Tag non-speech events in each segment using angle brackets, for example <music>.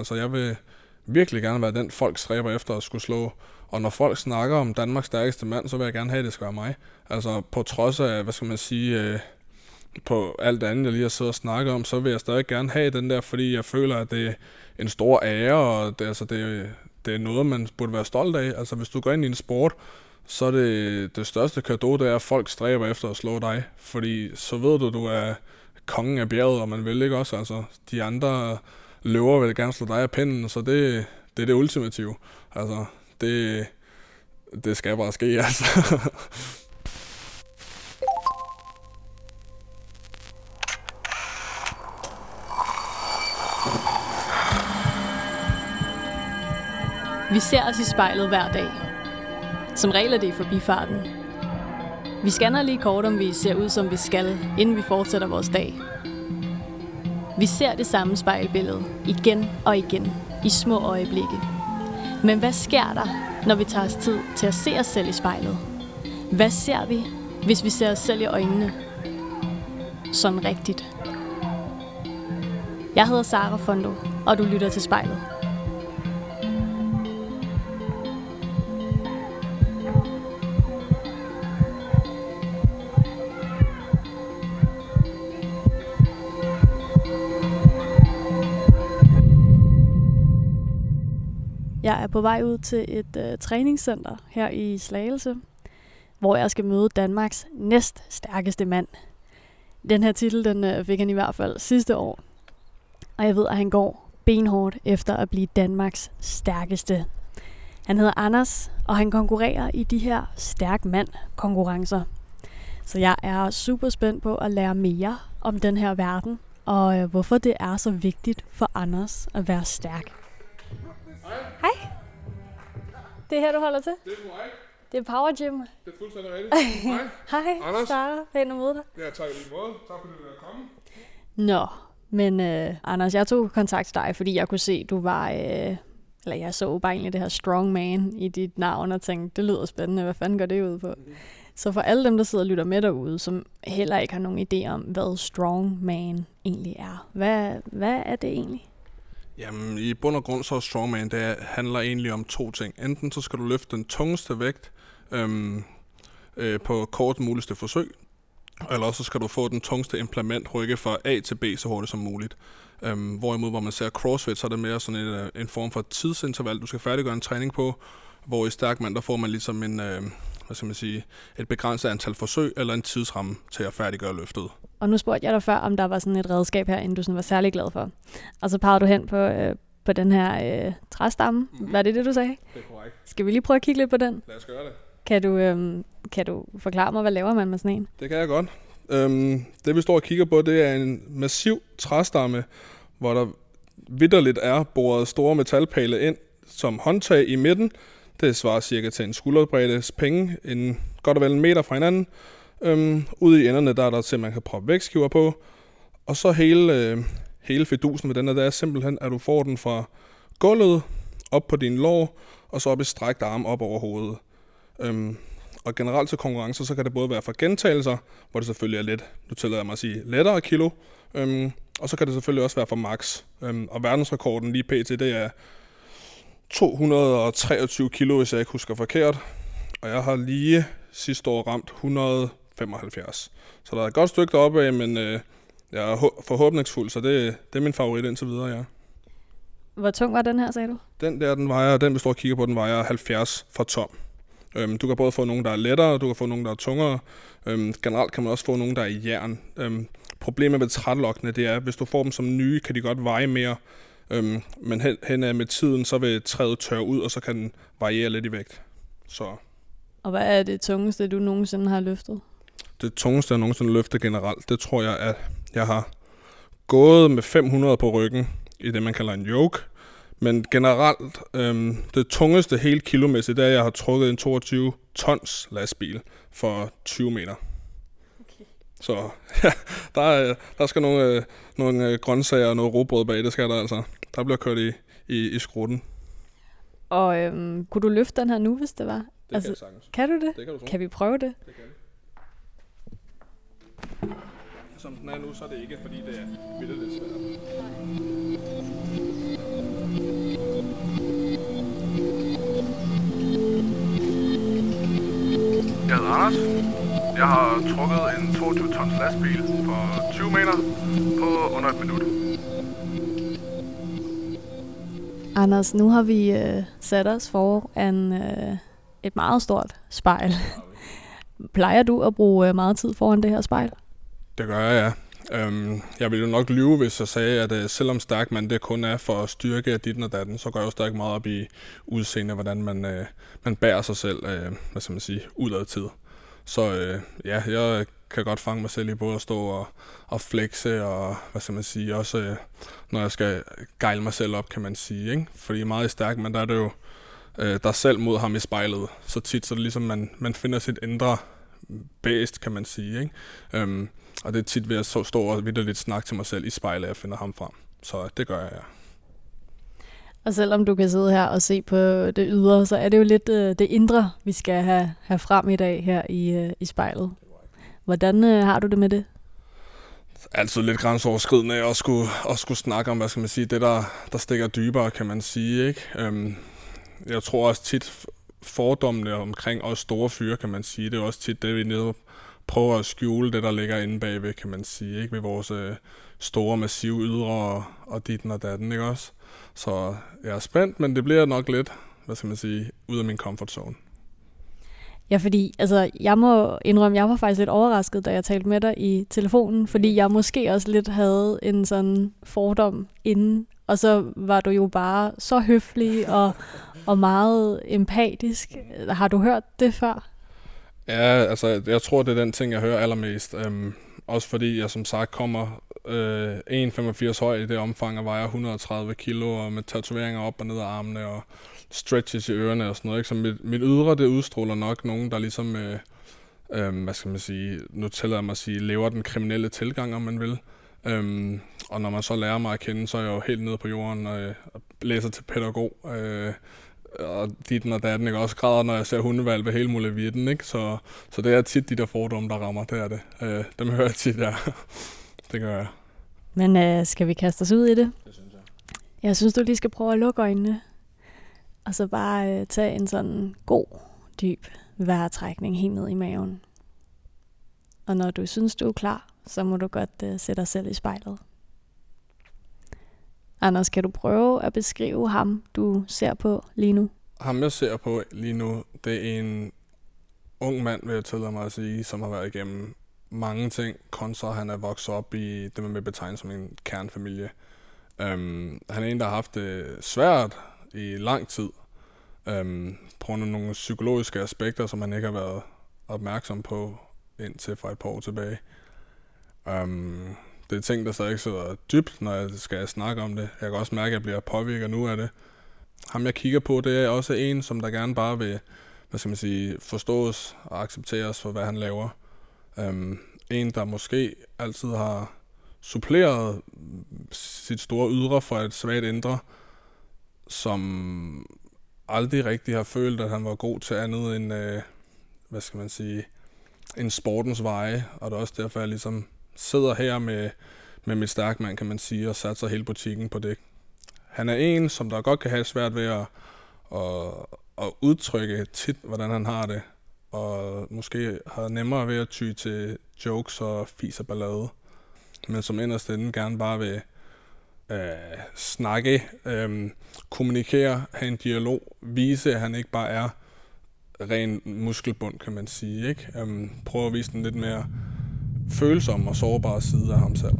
Altså, jeg vil virkelig gerne være den, folk stræber efter at skulle slå. Og når folk snakker om Danmarks stærkeste mand, så vil jeg gerne have, at det skal være mig. Altså, på trods af, hvad skal man sige, øh, på alt andet, jeg lige har siddet og snakket om, så vil jeg stadig gerne have den der, fordi jeg føler, at det er en stor ære, og det, altså, det, det er noget, man burde være stolt af. Altså, hvis du går ind i en sport, så er det det største kado, det er, at folk stræber efter at slå dig. Fordi så ved du, du er kongen af bjerget, og man vil ikke også. Altså, de andre løver vil gerne slå dig af pinden, så det, det er det ultimative. Altså, det, det skal bare ske, <laughs> altså. Vi ser os i spejlet hver dag. Som regel er det i forbifarten. Vi scanner lige kort, om vi ser ud, som vi skal, inden vi fortsætter vores dag. Vi ser det samme spejlbillede igen og igen i små øjeblikke. Men hvad sker der, når vi tager os tid til at se os selv i spejlet? Hvad ser vi, hvis vi ser os selv i øjnene? Sådan rigtigt. Jeg hedder Sara Fondo, og du lytter til spejlet. Jeg er på vej ud til et øh, træningscenter her i Slagelse, hvor jeg skal møde Danmarks næst stærkeste mand. Den her titel den øh, fik han i hvert fald sidste år, og jeg ved, at han går benhårdt efter at blive Danmarks stærkeste. Han hedder Anders, og han konkurrerer i de her stærk mand konkurrencer. Så jeg er super spændt på at lære mere om den her verden, og øh, hvorfor det er så vigtigt for Anders at være stærk. Hej. Det er her, du holder til? Det er korrekt. Det er Power Gym. Det er fuldstændig rigtigt. <laughs> Hej. Hej, Anders. Sara. Pænt at møde dig. Ja, tak lige måde. Tak fordi du er kommet. Nå, men øh, Anders, jeg tog kontakt til dig, fordi jeg kunne se, du var... Øh, eller jeg så bare egentlig det her strong man i dit navn, og tænkte, det lyder spændende. Hvad fanden går det ud på? Så for alle dem, der sidder og lytter med derude, som heller ikke har nogen idé om, hvad strong man egentlig er. Hvad, hvad er det egentlig? Jamen, i bund og grund så er strongman, det handler egentlig om to ting. Enten så skal du løfte den tungeste vægt øhm, øh, på kort muligste forsøg, eller så skal du få den tungste implement rykke fra A til B så hurtigt som muligt. Øhm, hvorimod, hvor man ser crossfit, så er det mere sådan en, øh, en form for tidsinterval, du skal færdiggøre en træning på, hvor i stærk mand, der får man ligesom en, øh, hvad skal man sige, et begrænset antal forsøg eller en tidsramme til at færdiggøre løftet. Og nu spurgte jeg dig før, om der var sådan et redskab her, du sådan var særlig glad for. Og så pegede du hen på, øh, på den her øh, træstamme. Mm-hmm. Var det det, du sagde? Det er korrekt. Skal vi lige prøve at kigge lidt på den? Lad os gøre det. Kan du, øh, kan du forklare mig, hvad laver man med sådan en? Det kan jeg godt. Øhm, det vi står og kigger på, det er en massiv træstamme, hvor der vidderligt er boret store metalpæle ind som håndtag i midten. Det svarer cirka til en skulderbreddes penge, en godt og vel en meter fra hinanden. Øhm, ude i enderne, der er der til, at man kan proppe vægtskiver på. Og så hele, øh, hele fedusen med den her, der er simpelthen, at du får den fra gulvet op på din lår, og så op i strækt arm op over hovedet. Øhm, og generelt til konkurrencer, så kan det både være for gentagelser, hvor det selvfølgelig er lidt, nu tillader jeg mig at sige, lettere kilo, øhm, og så kan det selvfølgelig også være for max. Øhm, og verdensrekorden lige pt, det er 223 kilo, hvis jeg ikke husker forkert. Og jeg har lige sidste år ramt 100, 175. Så der er et godt stykke deroppe af, men øh, jeg er forhåbningsfuld, så det, det er min favorit indtil videre, ja. Hvor tung var den her, sagde du? Den der, den vejer, den vi står og kigger på, den vejer 70 for tom. Øhm, du kan både få nogle, der er lettere, du kan få nogle, der er tungere. Øhm, generelt kan man også få nogle, der er i jern. Øhm, problemet med trætlokkene, det er, at hvis du får dem som nye, kan de godt veje mere. Øhm, men hen, hen med tiden, så vil træet tørre ud, og så kan den variere lidt i vægt. Så Og hvad er det tungeste, du nogensinde har løftet? Det tungeste, jeg nogensinde løfter generelt, det tror jeg, at jeg har gået med 500 på ryggen i det, man kalder en yoke. Men generelt, øhm, det tungeste helt kilomæssigt, det er, at jeg har trukket en 22 tons lastbil for 20 meter. Okay. Så ja, der, er, der skal nogle, øh, nogle øh, grøntsager og noget råbrød bag, det skal der altså. Der bliver kørt i, i, i skrutten. Og øhm, kunne du løfte den her nu, hvis det var? Det altså, kan jeg sagtens. kan du det? Det kan du. Kan vi prøve det? Det kan vi. Som den er nu, så er det ikke, fordi det er vildt svært. Jeg hedder Anders. Jeg har trukket en 22 tons lastbil for 20 meter på under et minut. Anders, nu har vi øh, sat os foran øh, et meget stort spejl. Plejer du at bruge øh, meget tid foran det her spejl? Det gør jeg, ja. Øhm, jeg ville jo nok lyve, hvis jeg sagde, at øh, selvom stærk man det kun er for at styrke dit og datten, så går jeg jo stærkt meget op i udseende, hvordan man, øh, man bærer sig selv, øh, hvad skal man sige, udad tid. Så øh, ja, jeg kan godt fange mig selv i både at stå og, og flexe, og hvad skal man sige, også øh, når jeg skal gejle mig selv op, kan man sige. Ikke? Fordi meget i stærk, men der er det jo øh, der selv mod ham i spejlet. Så tit, så er det ligesom, man, man finder sit indre bedst, kan man sige. Ikke? Øhm, og det er tit ved at stå og videre lidt snak til mig selv i spejlet, at jeg finder ham frem. Så det gør jeg, ja. Og selvom du kan sidde her og se på det ydre, så er det jo lidt øh, det indre, vi skal have, have frem i dag her i, øh, i spejlet. Hvordan øh, har du det med det? Altid lidt grænseoverskridende at skulle, at skulle snakke om, hvad skal man sige, det der, der stikker dybere, kan man sige. Ikke? Øhm, jeg tror også tit fordommene omkring os store fyre, kan man sige, det er også tit det, vi nede prøver at skjule det, der ligger inde bagved, kan man sige, ikke? ved vores øh, store, massive ydre og, og ditten og datten, ikke også? Så jeg er spændt, men det bliver nok lidt, hvad skal man sige, ud af min comfort zone. Ja, fordi altså, jeg må indrømme, jeg var faktisk lidt overrasket, da jeg talte med dig i telefonen, fordi jeg måske også lidt havde en sådan fordom inden, og så var du jo bare så høflig og, og meget empatisk. Har du hørt det før? Ja, altså jeg tror, det er den ting, jeg hører allermest. Øhm, også fordi jeg som sagt kommer øh, 1,85 høj i det omfang og vejer 130 kilo og med tatoveringer op og ned af armene og stretches i ørerne og sådan noget. Ikke? Så mit, mit ydre, det udstråler nok nogen, der ligesom, øh, øh, hvad skal man sige, nu tillader mig at sige, lever den kriminelle tilgang, om man vil. Øhm, og når man så lærer mig at kende, så er jeg jo helt nede på jorden og, øh, og læser til pædagog. Øh, og dit og datten, ikke? også græder, når jeg ser hundevalg ved hele muligheden, ikke? Så, så det er tit de der fordomme, der rammer, det er det. Øh, dem hører jeg tit, ja. <laughs> det gør jeg. Men øh, skal vi kaste os ud i det? Det synes jeg. Jeg synes, du lige skal prøve at lukke øjnene. Og så bare øh, tage en sådan god, dyb vejrtrækning helt ned i maven. Og når du synes, du er klar, så må du godt øh, sætte dig selv i spejlet. Anders, kan du prøve at beskrive ham, du ser på lige nu? Ham, jeg ser på lige nu, det er en ung mand, vil jeg tillade mig at sige, som har været igennem mange ting, kontra han er vokset op i det, man vil betegne som en kernfamilie. Um, øhm, han er en, der har haft det svært i lang tid, um, på grund af nogle psykologiske aspekter, som han ikke har været opmærksom på indtil for et par år tilbage. Um, det er ting, der så ikke sidder dybt, når jeg skal snakke om det. Jeg kan også mærke, at jeg bliver påvirket nu af det. Ham, jeg kigger på, det er også en, som der gerne bare vil hvad skal man sige, forstås og accepteres for, hvad han laver. Um, en, der måske altid har suppleret sit store ydre for et svagt indre, som aldrig rigtig har følt, at han var god til andet end, uh, hvad skal man sige, en sportens veje, og det er også derfor, jeg ligesom sidder her med, med mit stærkmand, kan man sige, og satser hele butikken på det. Han er en, som der godt kan have svært ved at, at, at udtrykke tit, hvordan han har det, og måske har nemmere ved at ty til jokes og fis og ballade, men som inderst inden gerne bare vil øh, snakke, øh, kommunikere, have en dialog, vise, at han ikke bare er ren muskelbund, kan man sige. Ikke? Um, prøve at vise den lidt mere følsomme og sårbare side af ham selv.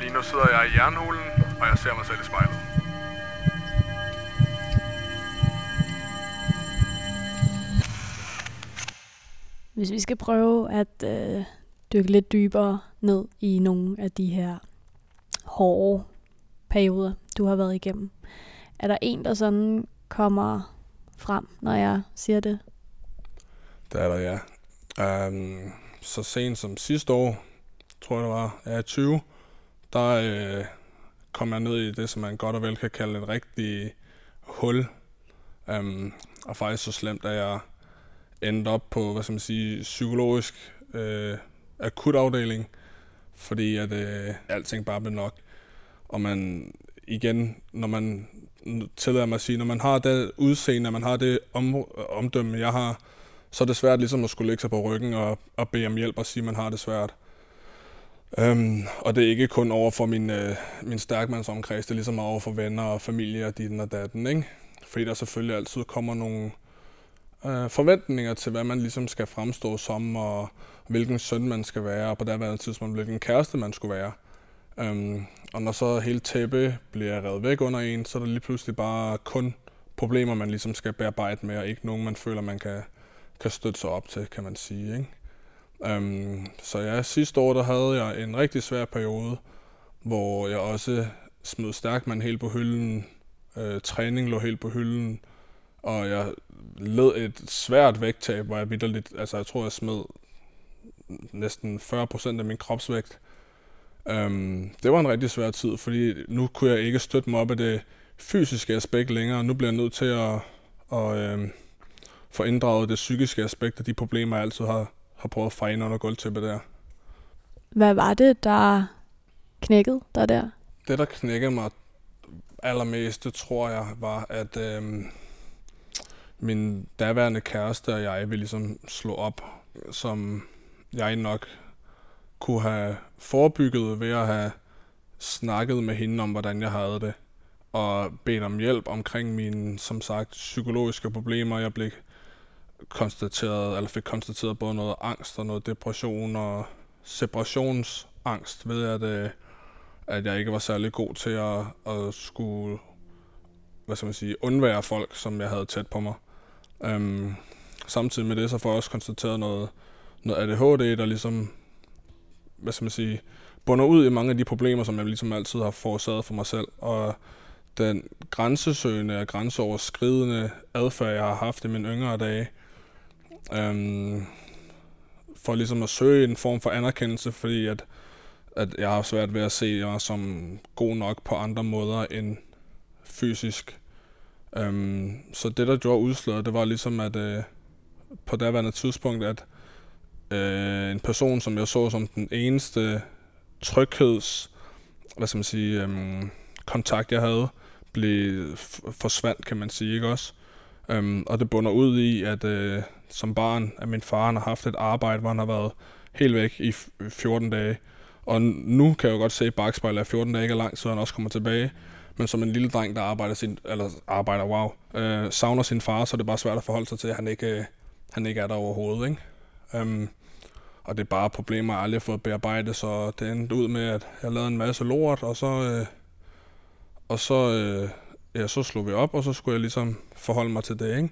Lige nu sidder jeg i jernhulen, og jeg ser mig selv i spejlet. Hvis vi skal prøve at øh, dykke lidt dybere ned i nogle af de her hårde perioder, du har været igennem. Er der en, der sådan kommer frem, når jeg siger det? Det er der, ja. Um, så sent som sidste år, tror jeg det var, jeg er 20, der øh, kom jeg ned i det, som man godt og vel kan kalde et rigtig hul. Um, og faktisk så slemt, at jeg endte op på, hvad skal man sige, psykologisk øh, akutafdeling, fordi at øh, alting bare blev nok. Og man igen, når man tillader mig at sige, når man har det udseende, man har det om, omdømme, jeg har, så er det svært ligesom at skulle lægge sig på ryggen og, og bede om hjælp og sige, at man har det svært. Øhm, og det er ikke kun over for min, øh, min stærkmandsomkreds, det er ligesom over for venner og familie og din og datten, ikke? Fordi der selvfølgelig altid kommer nogle øh, forventninger til, hvad man ligesom skal fremstå som, og hvilken søn man skal være, og på det tidspunkt, hvilken kæreste man skulle være. Øhm, og når så hele tæppe bliver revet væk under en, så er der lige pludselig bare kun problemer, man ligesom skal bearbejde med, og ikke nogen, man føler, man kan, kan støtte sig op til, kan man sige. Ikke? Øhm, så ja, sidste år der havde jeg en rigtig svær periode, hvor jeg også smed stærkt man helt på hylden. Øh, træning lå helt på hylden. Og jeg led et svært vægttab, hvor jeg vidderligt, altså jeg tror, jeg smed næsten 40% af min kropsvægt. Øhm, det var en rigtig svær tid, fordi nu kunne jeg ikke støtte mig op af det fysiske aspekt længere. Nu bliver jeg nødt til at, at øhm, få inddraget det psykiske aspekt af de problemer, jeg altid har, har prøvet at fejre ind under gulvtæppet der. Hvad var det, der knækkede der der? Det, der knækkede mig allermest, det tror jeg, var, at øhm, min daværende kæreste og jeg ville ligesom slå op, som jeg nok kunne have forebygget ved at have snakket med hende om, hvordan jeg havde det, og bedt om hjælp omkring mine, som sagt, psykologiske problemer. Jeg blev konstateret, eller fik konstateret både noget angst og noget depression og separationsangst ved, at, øh, at jeg ikke var særlig god til at, at skulle hvad skal man sige, undvære folk, som jeg havde tæt på mig. Øhm, samtidig med det, så får jeg også konstateret noget, noget ADHD, der ligesom, hvad skal man sige, bunder ud i mange af de problemer, som jeg ligesom altid har forårsaget for mig selv. Og den grænsesøgende og grænseoverskridende adfærd, jeg har haft i mine yngre dage, øhm, for ligesom at søge en form for anerkendelse, fordi at, at jeg har svært ved at se mig som god nok på andre måder end fysisk. Øhm, så det, der gjorde udslaget, det var ligesom, at øh, på daværende tidspunkt, at øh, en person, som jeg så som den eneste trygheds, hvad skal man sige, øhm, kontakt, jeg havde, blev forsvandt, kan man sige, ikke også? Øhm, og det bunder ud i, at øh, som barn, at min far har haft et arbejde, hvor han har været helt væk i 14 dage. Og nu kan jeg jo godt se i bagspejlet, at 14 dage ikke er langt, så han også kommer tilbage. Men som en lille dreng, der arbejder, sin, eller arbejder wow, øh, savner sin far, så er det bare svært at forholde sig til, at han ikke, øh, han ikke er der overhovedet. Ikke? Øhm, og det er bare problemer, jeg aldrig har fået bearbejdet, så det endte ud med, at jeg lavede en masse lort, og så, øh, og så, øh, ja, så slog vi op, og så skulle jeg ligesom forholde mig til det, ikke?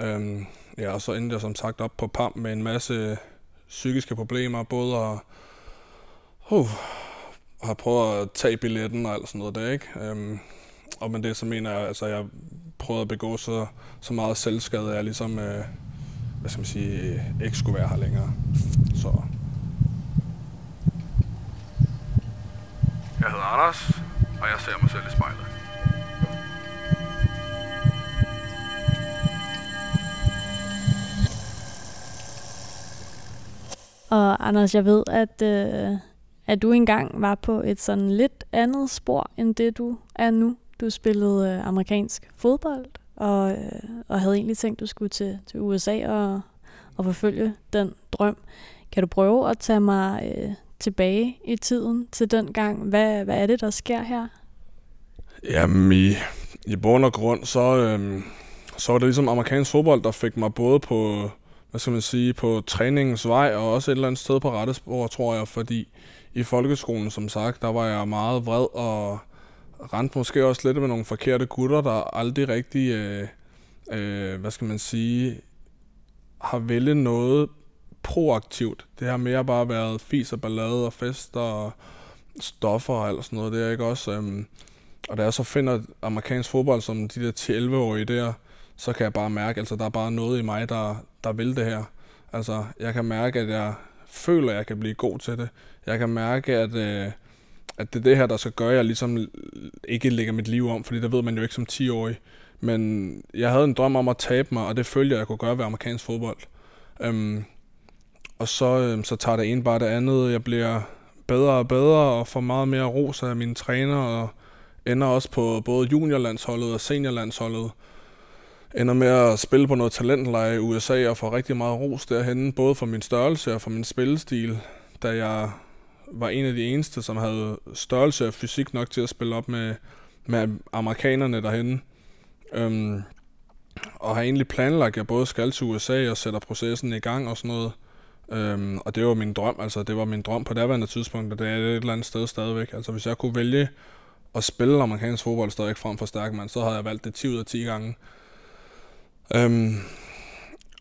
Øhm, ja, og så endte jeg som sagt op på PAM med en masse psykiske problemer, både at uh, har prøvet at tage billetten og alt sådan noget der, ikke? Øhm, og med det så mener jeg, altså jeg prøvede at begå så, så meget selvskade, at jeg ligesom, øh, hvad skal man sige, ikke skulle være her længere. Så. Jeg hedder Anders, og jeg ser mig selv i spejlet. Og Anders, jeg ved, at, øh, at du engang var på et sådan lidt andet spor, end det du er nu. Du spillede øh, amerikansk fodbold, og, øh, og havde egentlig tænkt, at du skulle til, til USA og, og forfølge den drøm. Kan du prøve at tage mig øh, tilbage i tiden til den gang? Hvad, hvad er det, der sker her? Jamen, i, i bund og grund, så, øh, så var det ligesom amerikansk fodbold, der fik mig både på, hvad skal man sige, på træningens vej, og også et eller andet sted på rette spor, tror jeg, fordi i folkeskolen, som sagt, der var jeg meget vred og rent måske også lidt med nogle forkerte gutter, der aldrig rigtig, øh, øh, hvad skal man sige, har vælget noget proaktivt. Det har mere bare været fis og ballade og fest og stoffer og alt sådan noget. Det er ikke også... Øh, og da jeg så finder amerikansk fodbold som de der 10-11-årige der, så kan jeg bare mærke, altså der er bare noget i mig, der, der vil det her. Altså, jeg kan mærke, at jeg føler, at jeg kan blive god til det. Jeg kan mærke, at, øh, at det er det her, der så gøre, at jeg ligesom ikke lægger mit liv om, fordi det ved man jo ikke som 10-årig. Men jeg havde en drøm om at tabe mig, og det følger jeg kunne gøre ved amerikansk fodbold. Øhm, og så, øhm, så tager det ene bare det andet. Jeg bliver bedre og bedre, og får meget mere ros af mine træner, og ender også på både juniorlandsholdet og seniorlandsholdet. Ender med at spille på noget talentleje i USA og får rigtig meget ros derhen, både for min størrelse og for min spillestil, da jeg var en af de eneste, som havde størrelse og fysik nok til at spille op med, med amerikanerne derhen. Øhm, og har egentlig planlagt, at jeg både skal til USA og sætter processen i gang og sådan noget. Øhm, og det var min drøm, altså det var min drøm på daværende tidspunkt, og det er et eller andet sted stadigvæk. Altså hvis jeg kunne vælge at spille amerikansk fodbold stadigvæk frem for stærkmand, så havde jeg valgt det 10 ud af 10 gange. Øhm,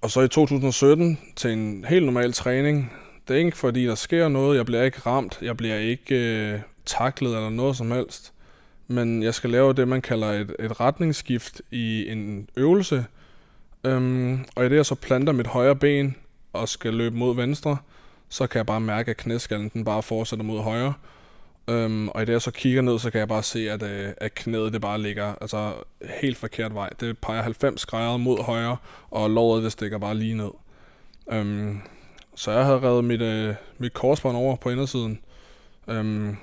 og så i 2017 til en helt normal træning. Det er ikke fordi, der sker noget. Jeg bliver ikke ramt. Jeg bliver ikke øh, taklet eller noget som helst. Men jeg skal lave det, man kalder et, et retningsskift i en øvelse. Øhm, og i det, jeg så planter mit højre ben og skal løbe mod venstre, så kan jeg bare mærke, at knæskallen den bare fortsætter mod højre. Øhm, og i det jeg så kigger ned, så kan jeg bare se, at, øh, at knæet det bare ligger altså, helt forkert vej. Det peger 90 grader mod højre, og låret det stikker bare lige ned. Øhm, så jeg havde reddet mit, øh, mit korsbånd over på indersiden. Øhm,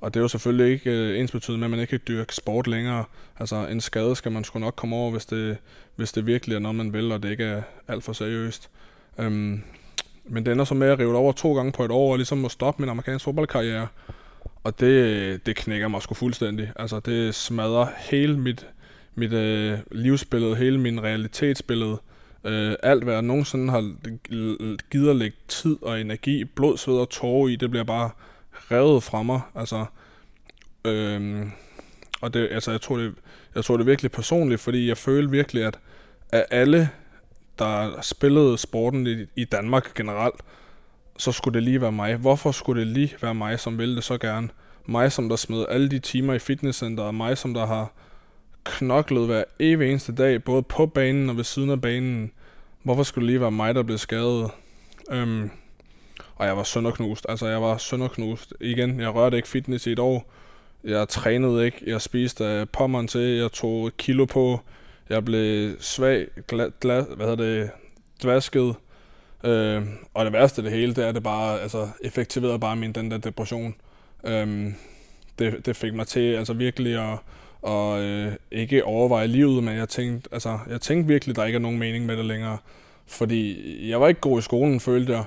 og det er jo selvfølgelig ikke øh, ens betydende med, at man ikke kan dyrke sport længere. Altså en skade skal man sgu nok komme over, hvis det, hvis det virkelig er noget, man vil, og det ikke er alt for seriøst. Øhm, men det ender så med at rive det over to gange på et år, og ligesom må stoppe min amerikanske fodboldkarriere. Og det, det knækker mig sgu fuldstændig. Altså det smadrer hele mit, mit øh, livsbillede, hele min realitetsbillede. Øh, alt hvad jeg nogensinde har givet at lægge tid og energi, blod, sved og tårer i, det bliver bare revet fra mig. Altså, øh, og det, altså, jeg tror, det, jeg tror det virkelig personligt, fordi jeg føler virkelig, at af alle der spillede sporten i, i Danmark generelt, så skulle det lige være mig. Hvorfor skulle det lige være mig, som ville det så gerne? Mig, som der smed alle de timer i fitnesscenteret, mig, som der har knoklet hver evig eneste dag, både på banen og ved siden af banen. Hvorfor skulle det lige være mig, der blev skadet? Øhm, og jeg var sønderknust. Altså, jeg var sønderknust. Igen, jeg rørte ikke fitness i et år. Jeg trænede ikke. Jeg spiste pommeren til. Jeg tog kilo på. Jeg blev svag, gla, gla, hvad hedder det, dvasket. Øh, og det værste af det hele, det er, det bare altså, effektiverede bare min den der depression. Øh, det, det fik mig til altså virkelig at, og øh, ikke overveje livet, men jeg tænkte, altså, jeg tænkte virkelig, der ikke er nogen mening med det længere. Fordi jeg var ikke god i skolen, følte jeg.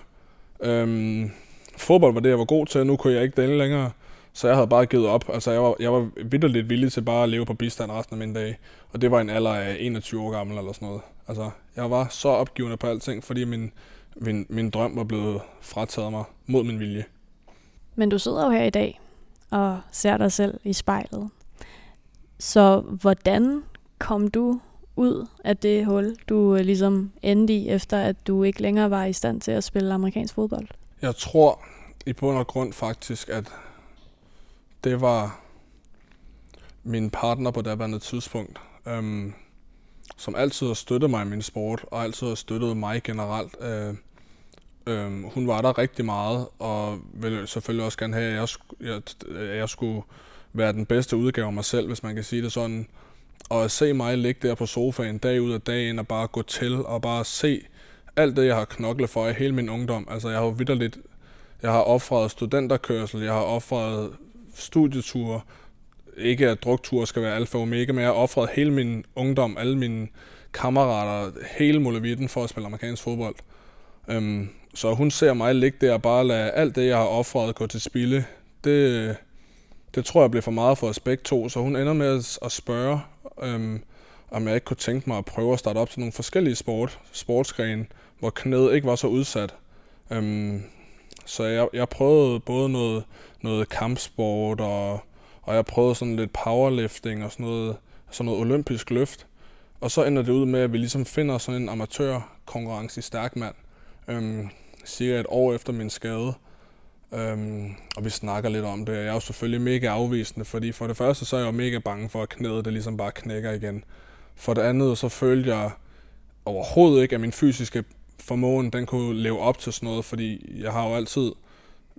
Øhm, fodbold var det, jeg var god til, nu kunne jeg ikke det længere. Så jeg havde bare givet op. Altså, jeg var, jeg var vidderligt villig til bare at leve på bistand resten af min dag. Og det var en alder af 21 år gammel eller sådan noget. Altså, jeg var så opgivende på alting, fordi min, min, min drøm var blevet frataget mig mod min vilje. Men du sidder jo her i dag og ser dig selv i spejlet. Så hvordan kom du ud af det hul, du øh, ligesom endte i, efter at du ikke længere var i stand til at spille amerikansk fodbold? Jeg tror i bund og grund faktisk, at det var min partner på daværende tidspunkt, øhm, som altid har støttet mig i min sport, og altid har støttet mig generelt. Øh, øh, hun var der rigtig meget, og ville selvfølgelig også gerne have, at jeg, jeg, at jeg skulle være den bedste udgave af mig selv, hvis man kan sige det sådan. Og at se mig ligge der på sofaen dag ud af dagen, og bare gå til, og bare se alt det, jeg har knoklet for i hele min ungdom. Altså, jeg har vidderligt, jeg har offret studenterkørsel, jeg har offret studieture, ikke at drukture skal være alfa og omega, men jeg har offret hele min ungdom, alle mine kammerater, hele muligheden for at spille amerikansk fodbold. Øhm, så hun ser mig ligge der og bare lade alt det, jeg har offret, gå til spilde. Det, det tror jeg blev for meget for os begge to, så hun ender med at spørge, øhm, om jeg ikke kunne tænke mig at prøve at starte op til nogle forskellige sport, sportsgrene, hvor knæet ikke var så udsat. Øhm, så jeg, jeg prøvede både noget, noget kampsport, og, og jeg prøvede sådan lidt powerlifting og sådan noget, sådan noget olympisk løft. Og så ender det ud med, at vi ligesom finder sådan en amatørkonkurrence i stærkmand, øhm, cirka et år efter min skade. Øhm, og vi snakker lidt om det. Jeg er jo selvfølgelig mega afvisende, fordi for det første så er jeg jo mega bange for, at knæet det ligesom bare knækker igen. For det andet så følte jeg overhovedet ikke, at min fysiske formåen, den kunne leve op til sådan noget, fordi jeg har jo altid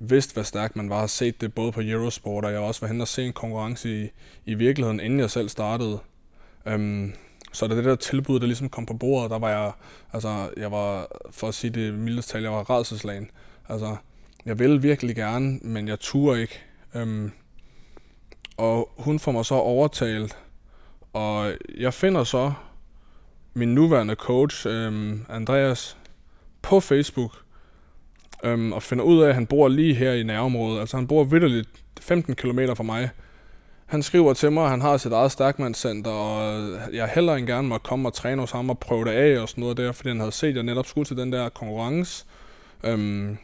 vidste, hvor stærk man var, har set det både på Eurosport, og jeg også var henne og se en konkurrence i, i virkeligheden, inden jeg selv startede. Øhm, så da det der tilbud, der ligesom kom på bordet, der var jeg, altså, jeg var, for at sige det mildest tal, jeg var redselslagen. Altså, jeg ville virkelig gerne, men jeg turde ikke. Øhm, og hun får mig så overtalt, og jeg finder så min nuværende coach, øhm, Andreas, på Facebook, øhm, og finder ud af, at han bor lige her i nærområdet. Altså han bor vidderligt 15 km fra mig. Han skriver til mig, at han har sit eget stærkmandscenter, og øh, jeg heller end gerne måtte komme og træne hos ham og prøve det af og sådan noget der, fordi han havde set, at jeg netop skulle til den der konkurrence. Øhm,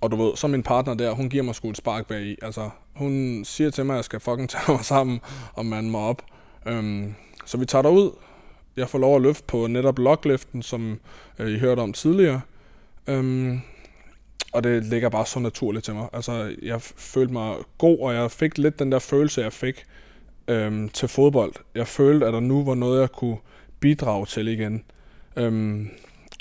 og du ved, så min partner der, hun giver mig sgu et spark bag i. Altså, hun siger til mig, at jeg skal fucking <laughs> tage mig sammen og mande mig op. Øhm, så vi tager derud. Jeg får lov at løfte på netop logliften, som øh, I hørte om tidligere. Øhm, og det ligger bare så naturligt til mig. Altså, jeg følte mig god, og jeg fik lidt den der følelse, jeg fik øhm, til fodbold. Jeg følte, at der nu var noget, jeg kunne bidrage til igen. Øhm,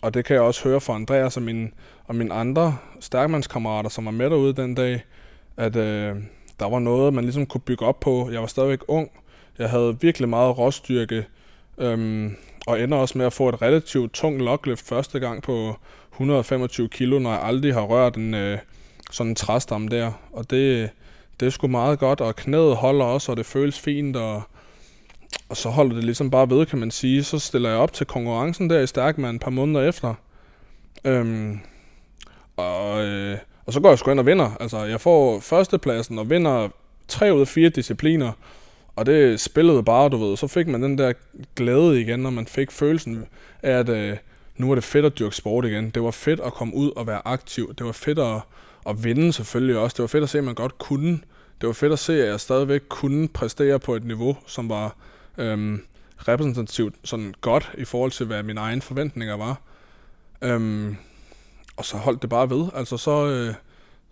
og det kan jeg også høre fra Andreas og mine, og mine andre stærkmandskammerater, som var med derude den dag, at øh, der var noget, man ligesom kunne bygge op på. Jeg var stadigvæk ung. Jeg havde virkelig meget råstyrke, øhm, og ender også med at få et relativt tungt lokløft første gang på 125 kilo, når jeg aldrig har rørt en øh, sådan en træstamme der. Og det, det er sgu meget godt, og knæet holder også, og det føles fint, og, og så holder det ligesom bare ved, kan man sige. Så stiller jeg op til konkurrencen der i Stærkmand et par måneder efter. Øhm, og, øh, og så går jeg sgu ind og vinder. Altså, jeg får førstepladsen og vinder tre ud af fire discipliner. Og det spillede bare, du ved. Så fik man den der glæde igen, når man fik følelsen af, at øh, nu var det fedt at dyrke sport igen. Det var fedt at komme ud og være aktiv. Det var fedt at, at vinde selvfølgelig også. Det var fedt at se, at man godt kunne. Det var fedt at se, at jeg stadigvæk kunne præstere på et niveau, som var øhm, repræsentativt sådan godt i forhold til, hvad mine egne forventninger var. Øhm, og så holdt det bare ved. Altså så, øh,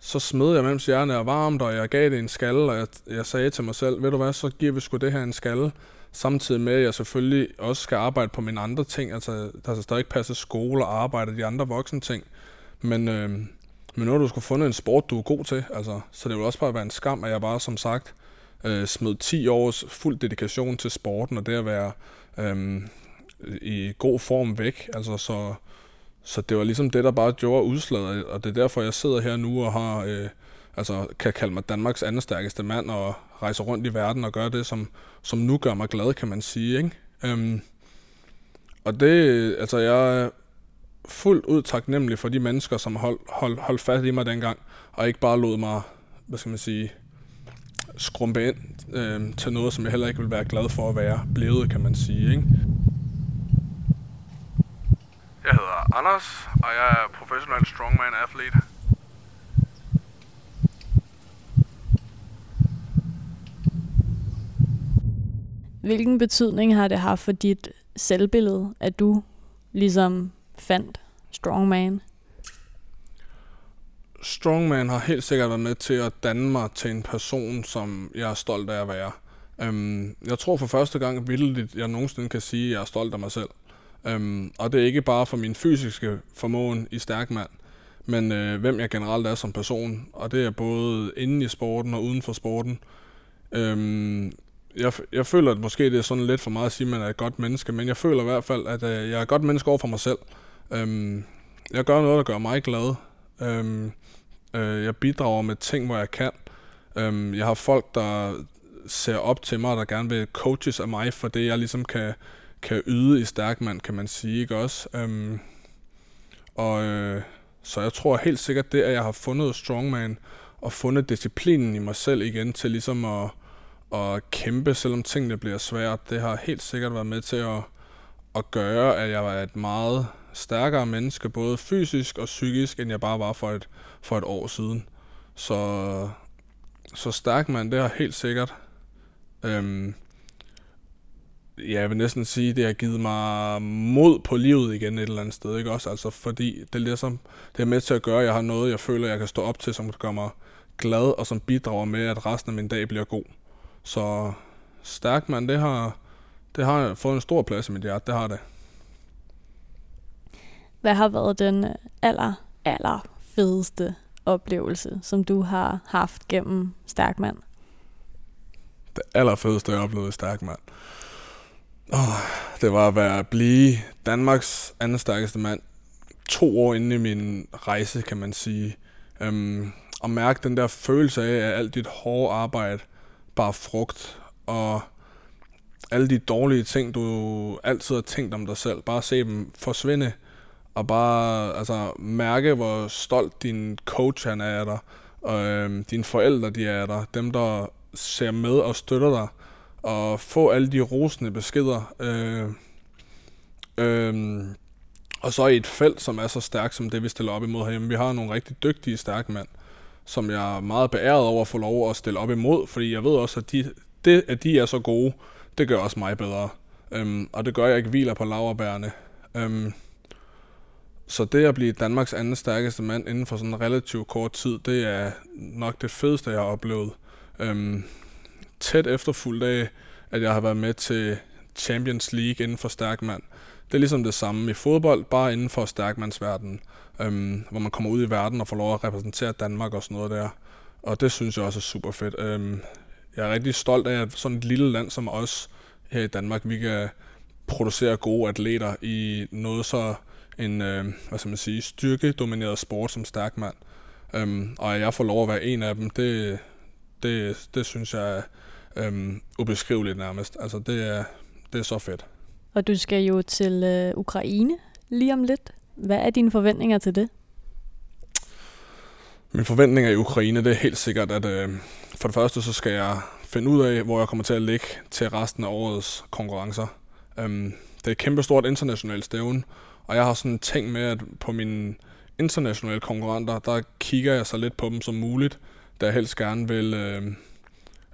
så smed jeg, mens hjernen er varmt, og jeg gav det en skalle, og jeg, jeg sagde til mig selv, ved du hvad, så giver vi sgu det her en skalle, samtidig med, at jeg selvfølgelig også skal arbejde på mine andre ting. Altså, der skal stadig passe skole og arbejde de andre voksne ting. Men, øh, men nu har du skulle fundet en sport, du er god til. Altså, så det vil også bare være en skam, at jeg bare, som sagt, øh, smed 10 års fuld dedikation til sporten, og det at være øh, i god form væk. Altså, så, så det var ligesom det, der bare gjorde udslaget, og det er derfor, jeg sidder her nu og har, øh, altså, kan kalde mig Danmarks anden stærkeste mand, og rejse rundt i verden og gøre det, som, som nu gør mig glad, kan man sige. Ikke? Øhm, og det, altså jeg er fuldt ud taknemmelig for de mennesker, som holdt hold, hold fast i mig dengang, og ikke bare lod mig, hvad skal man sige, skrumpe ind øh, til noget, som jeg heller ikke vil være glad for at være blevet, kan man sige. Ikke? Jeg hedder Anders, og jeg er professionel strongman Hvilken betydning har det haft for dit selvbillede, at du ligesom fandt Strongman? Strongman har helt sikkert været med til at danne mig til en person, som jeg er stolt af at være. Øhm, jeg tror for første gang vildt, jeg nogensinde kan sige, at jeg er stolt af mig selv. Øhm, og det er ikke bare for min fysiske formåen i stærk mand, men øh, hvem jeg generelt er som person. Og det er både inden i sporten og uden for sporten. Øhm, jeg, jeg føler, at måske det er sådan lidt for meget at sige, at man er et godt menneske, men jeg føler i hvert fald, at øh, jeg er et godt menneske over for mig selv. Øhm, jeg gør noget, der gør mig glad. Øhm, øh, jeg bidrager med ting, hvor jeg kan. Øhm, jeg har folk, der ser op til mig, der gerne vil coaches af mig, for det jeg ligesom kan, kan yde i stærkmand, kan man sige, ikke også? Øhm, og øh, så jeg tror helt sikkert det, at jeg har fundet strongman, og fundet disciplinen i mig selv igen til ligesom at, at kæmpe, selvom tingene bliver svære. det har helt sikkert været med til at, at gøre, at jeg var et meget stærkere menneske, både fysisk og psykisk, end jeg bare var for et, for et år siden. Så, så stærk man, det har helt sikkert. Øhm, ja, jeg vil næsten sige, det har givet mig mod på livet igen et eller andet sted, ikke også? Altså, fordi det er, ligesom, det er med til at gøre, at jeg har noget, jeg føler, jeg kan stå op til, som gør mig glad, og som bidrager med, at resten af min dag bliver god. Så stærk mand, det har, det har fået en stor plads i mit hjerte, det har det. Hvad har været den aller, aller fedeste oplevelse, som du har haft gennem Stærkmand? Det allerfedeste, jeg oplevede i Stærkmand? Oh, det var at være at blive Danmarks anden stærkeste mand to år inde i min rejse, kan man sige. Um, og mærke den der følelse af, at alt dit hårde arbejde bare frugt, og alle de dårlige ting, du altid har tænkt om dig selv, bare se dem forsvinde, og bare altså, mærke, hvor stolt din coach han er af dig, og øhm, dine forældre de er af dig, dem der ser med og støtter dig, og få alle de rosende beskeder. Øh, øh, og så i et felt, som er så stærkt som det, vi stiller op imod herhjemme. Vi har nogle rigtig dygtige, stærke mænd, som jeg er meget beæret over at få lov at stille op imod, fordi jeg ved også, at de, det, at de er så gode, det gør også mig bedre. Øhm, og det gør, at jeg ikke hviler på laverbærene. Øhm, så det at blive Danmarks anden stærkeste mand inden for sådan en relativt kort tid, det er nok det fedeste, jeg har oplevet. Øhm, tæt efterfulgt af, at jeg har været med til Champions League inden for stærkmand. Det er ligesom det samme i fodbold, bare inden for stærkmandsverdenen, øhm, hvor man kommer ud i verden og får lov at repræsentere Danmark og sådan noget der. Og det synes jeg også er super fedt. Øhm, jeg er rigtig stolt af, at sådan et lille land som os her i Danmark, vi kan producere gode atleter i noget så en, øh, hvad skal man sige, styrkedomineret sport som stærk mand. Øhm, og at jeg får lov at være en af dem, det, det, det synes jeg er øhm, ubeskriveligt nærmest. Altså det er, det er så fedt. Og du skal jo til øh, Ukraine lige om lidt. Hvad er dine forventninger til det? Mine forventninger i Ukraine, det er helt sikkert, at øh, for det første så skal jeg finde ud af, hvor jeg kommer til at ligge til resten af årets konkurrencer. Øhm, det er et kæmpestort internationalt stævne, og jeg har sådan ting med, at på mine internationale konkurrenter, der kigger jeg så lidt på dem som muligt, da jeg helst gerne vil... Øh,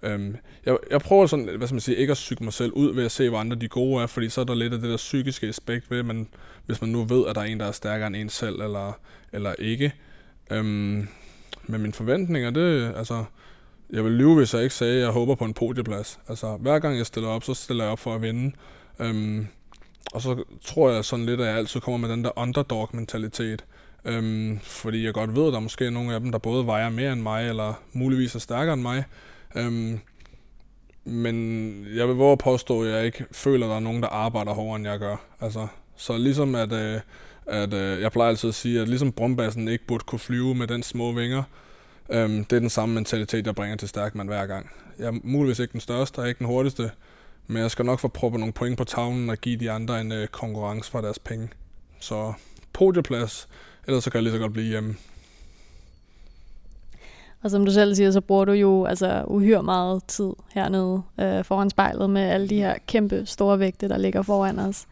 Øhm, jeg, jeg prøver sådan, hvad skal man sige, ikke at psyke mig selv ud ved at se, hvor andre de gode er, fordi så er der lidt af det der psykiske aspekt ved, men hvis man nu ved, at der er en, der er stærkere end en selv, eller, eller ikke. Øhm, men mine forventninger, det altså, jeg vil lyve, hvis jeg ikke sagde, at jeg håber på en podieplads. Altså, hver gang jeg stiller op, så stiller jeg op for at vinde. Øhm, og så tror jeg sådan lidt, at jeg altid kommer med den der underdog-mentalitet. Øhm, fordi jeg godt ved, at der er måske nogle af dem, der både vejer mere end mig, eller muligvis er stærkere end mig. Øhm, men jeg vil våge at påstå, at jeg ikke føler, at der er nogen, der arbejder hårdere, end jeg gør. Altså, så ligesom at, øh, at øh, jeg plejer altid at sige, at ligesom brumbassen ikke burde kunne flyve med den små vinger, øhm, det er den samme mentalitet, jeg bringer til stærkmand hver gang. Jeg er muligvis ikke den største, og ikke den hurtigste, men jeg skal nok få proppet nogle point på tavlen og give de andre en øh, konkurrence for deres penge. Så podieplads, ellers så kan jeg lige så godt blive hjemme. Og som du selv siger, så bruger du jo altså uhyre meget tid hernede øh, foran spejlet med alle de her kæmpe store vægte, der ligger foran os.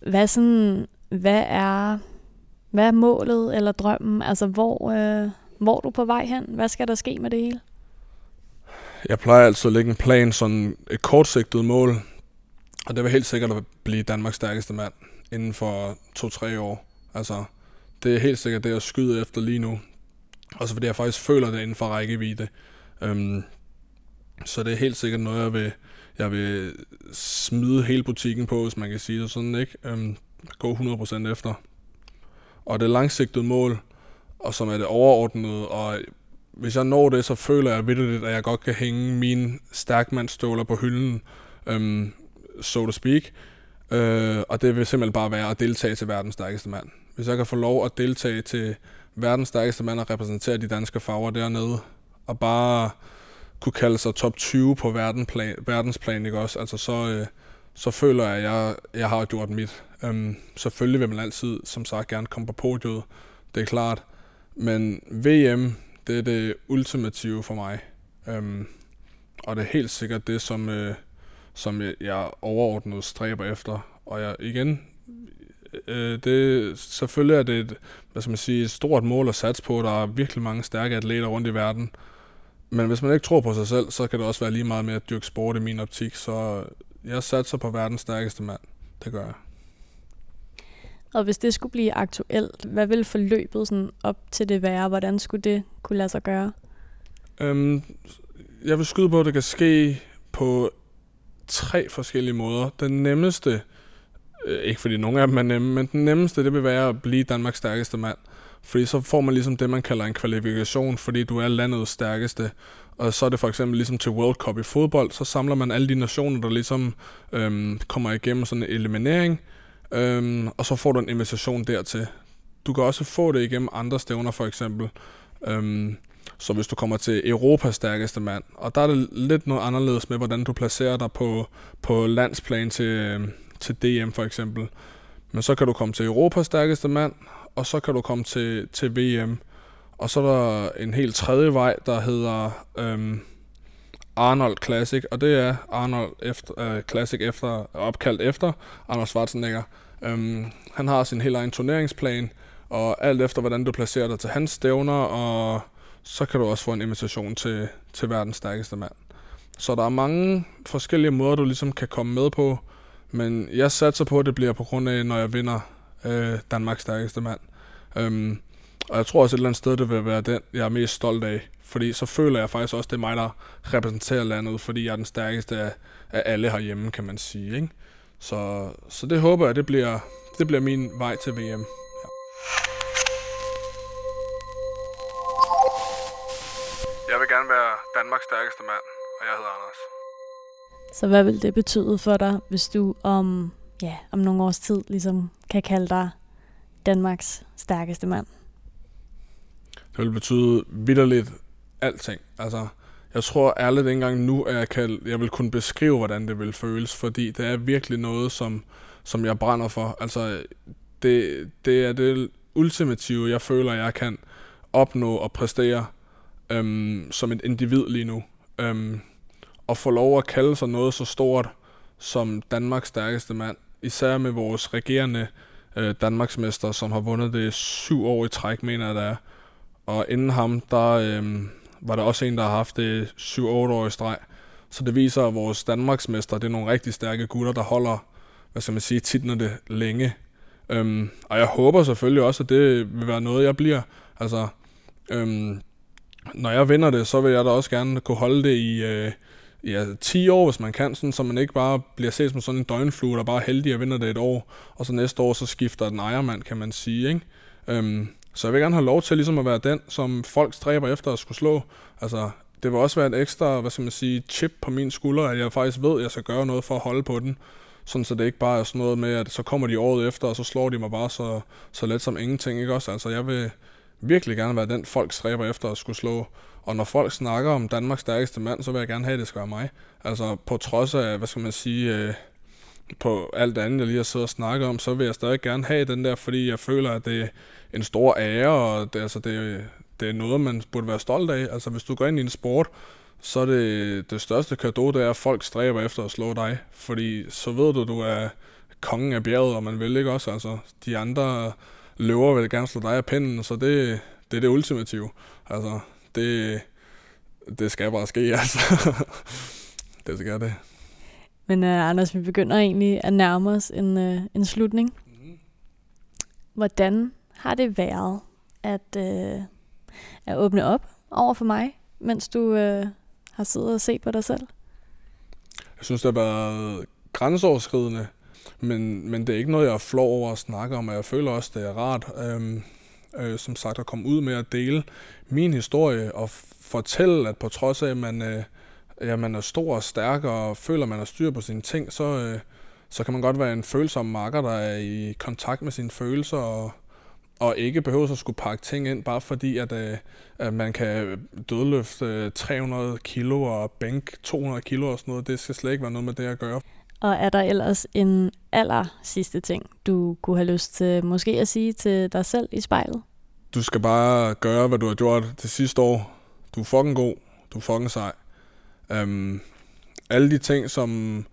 Hvad, sådan, hvad, er, hvad er målet eller drømmen? Altså, hvor, øh, hvor er du på vej hen? Hvad skal der ske med det hele? Jeg plejer altså at lægge en plan, sådan et kortsigtet mål, og det vil helt sikkert at blive Danmarks stærkeste mand inden for to-tre år. Altså, det er helt sikkert det, jeg skyder efter lige nu. Også fordi jeg faktisk føler det inden for rækkevidde. Øhm, så det er helt sikkert noget, jeg vil, jeg vil smide hele butikken på, hvis man kan sige det sådan, ikke? Øhm, gå 100% efter. Og det langsigtede mål, og som er det overordnede, og hvis jeg når det, så føler jeg vidderligt, at jeg godt kan hænge mine stærkmandståler på hylden, øhm, so to speak. Øh, og det vil simpelthen bare være at deltage til verdens stærkeste mand. Hvis jeg kan få lov at deltage til verdens stærkeste mand og repræsentere de danske farver dernede, og bare kunne kalde sig top 20 på verdensplan, verdensplan ikke også? Altså så, øh, så føler jeg, at jeg, jeg har gjort mit. Øhm, selvfølgelig vil man altid, som sagt, gerne komme på podiet. Det er klart. Men VM, det er det ultimative for mig. Øhm, og det er helt sikkert det, som, øh, som jeg, jeg overordnet stræber efter. Og jeg igen, uh, det, selvfølgelig er det et, hvad skal man sige, et stort mål at satse på. Der er virkelig mange stærke atleter rundt i verden. Men hvis man ikke tror på sig selv, så kan det også være lige meget med at dyrke sport i min optik. Så jeg satser på verdens stærkeste mand. Det gør jeg. Og hvis det skulle blive aktuelt, hvad ville forløbet sådan op til det være? Hvordan skulle det kunne lade sig gøre? Øhm, jeg vil skyde på, at det kan ske på tre forskellige måder. Den nemmeste, øh, Øh, ikke fordi nogen af dem er nemme, men den nemmeste, det vil være at blive Danmarks stærkeste mand. Fordi så får man ligesom det, man kalder en kvalifikation, fordi du er landets stærkeste. Og så er det for eksempel ligesom til World Cup i fodbold, så samler man alle de nationer, der ligesom øhm, kommer igennem sådan en eliminering, øhm, og så får du en invitation dertil. Du kan også få det igennem andre stævner for eksempel. Øhm, så hvis du kommer til Europas stærkeste mand, og der er det lidt noget anderledes med, hvordan du placerer dig på, på landsplan til, øhm, til DM for eksempel. Men så kan du komme til Europas stærkeste mand, og så kan du komme til, til VM. Og så er der en helt tredje vej, der hedder øhm, Arnold Classic, og det er Arnold efter, øh, Classic efter, opkaldt efter Arnold Schwarzenegger. Øhm, han har sin helt egen turneringsplan, og alt efter hvordan du placerer dig til hans stævner, og så kan du også få en invitation til, til verdens stærkeste mand. Så der er mange forskellige måder, du ligesom kan komme med på, men jeg satser på, at det bliver på grund af, når jeg vinder øh, Danmarks stærkeste mand. Øhm, og jeg tror også et eller andet sted, det vil være den, jeg er mest stolt af. Fordi så føler jeg faktisk også, det er mig, der repræsenterer landet, fordi jeg er den stærkeste af, af alle herhjemme, kan man sige. Ikke? Så, så det håber jeg, det bliver, det bliver min vej til VM. Ja. Jeg vil gerne være Danmarks stærkeste mand, og jeg hedder Anders. Så hvad vil det betyde for dig, hvis du om, ja, om nogle års tid ligesom kan kalde dig Danmarks stærkeste mand? Det vil betyde vidderligt alting. Altså, jeg tror ærligt ikke engang nu, at jeg, kan, jeg vil kunne beskrive, hvordan det vil føles, fordi det er virkelig noget, som, som jeg brænder for. Altså, det, det er det ultimative, jeg føler, jeg kan opnå og præstere øhm, som et individ lige nu. Øhm, at få lov at kalde sig noget så stort som Danmarks stærkeste mand, især med vores regerende øh, Danmarksmester, som har vundet det syv år i træk, mener jeg, det er. Og inden ham, der øh, var der også en, der har haft det 7-8 år i streg. Så det viser, at vores Danmarksmester, det er nogle rigtig stærke gutter, der holder, hvad skal man sige, titlerne længe. Øhm, og jeg håber selvfølgelig også, at det vil være noget, jeg bliver. Altså, øhm, når jeg vinder det, så vil jeg da også gerne kunne holde det i øh, ja, 10 år, hvis man kan, sådan, så man ikke bare bliver set som sådan en døgnflue, der bare er heldig og vinder det et år, og så næste år, så skifter den ejermand, kan man sige. Ikke? Øhm, så jeg vil gerne have lov til ligesom at være den, som folk stræber efter at skulle slå. Altså, det vil også være et ekstra, hvad skal man sige, chip på min skulder, at jeg faktisk ved, at jeg skal gøre noget for at holde på den. Sådan så det ikke bare er sådan noget med, at så kommer de året efter, og så slår de mig bare så, så let som ingenting, ikke også? Altså, jeg vil virkelig gerne være den, folk stræber efter at skulle slå. Og når folk snakker om Danmarks stærkeste mand, så vil jeg gerne have, at det skal være mig. Altså, på trods af, hvad skal man sige, øh, på alt andet, jeg lige har siddet og snakket om, så vil jeg stadig gerne have den der, fordi jeg føler, at det er en stor ære, og det, altså, det, det er noget, man burde være stolt af. Altså, hvis du går ind i en sport, så er det det største kado, det er, at folk stræber efter at slå dig. Fordi så ved du, du er kongen af bjerget, og man vil ikke også. Altså, de andre løver vil gerne slå dig af pinden, så det, det er det ultimative. Altså, det, det skal bare ske, <laughs> altså. det skal det. Men uh, Anders, vi begynder egentlig at nærme os en, uh, en slutning. Mm. Hvordan har det været at, uh, at åbne op over for mig, mens du uh, har siddet og set på dig selv? Jeg synes, det har været grænseoverskridende, men, men det er ikke noget, jeg er flov over at snakke om, og jeg føler også, det er rart, øhm, øh, som sagt, at komme ud med at dele min historie og fortælle, at på trods af, at man, øh, ja, man er stor og stærk og føler, at man har styr på sine ting, så, øh, så kan man godt være en følsom marker, der er i kontakt med sine følelser og, og ikke behøver at skulle pakke ting ind, bare fordi, at, øh, at man kan dødløfte øh, 300 kilo og bænk 200 kilo og sådan noget. Det skal slet ikke være noget med det at gøre. Og er der ellers en aller sidste ting, du kunne have lyst til måske at sige til dig selv i spejlet? Du skal bare gøre, hvad du har gjort det sidste år. Du er fucking god. Du er fucking sej. Um, alle de ting, som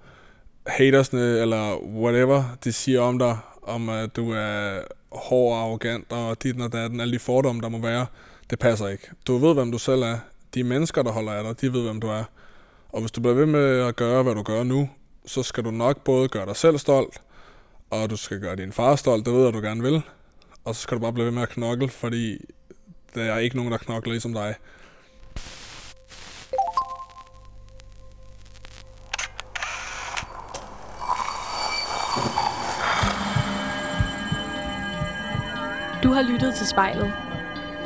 hatersne eller whatever, de siger om dig, om at du er hård og arrogant og dit og datten, alle de fordomme, der må være, det passer ikke. Du ved, hvem du selv er. De mennesker, der holder af dig, de ved, hvem du er. Og hvis du bliver ved med at gøre, hvad du gør nu, så skal du nok både gøre dig selv stolt, og du skal gøre din far stolt, det ved jeg, du gerne vil. Og så skal du bare blive ved med at knokle, fordi der er ikke nogen, der knokler ligesom dig. Du har lyttet til spejlet,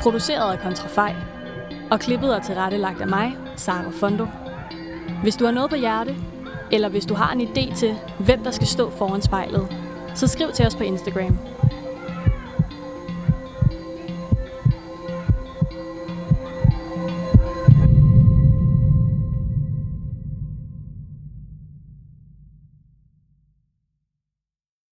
produceret af Kontrafej, og klippet og tilrettelagt af mig, Sara Fondo. Hvis du har noget på hjerte, eller hvis du har en idé til, hvem der skal stå foran spejlet, så skriv til os på Instagram.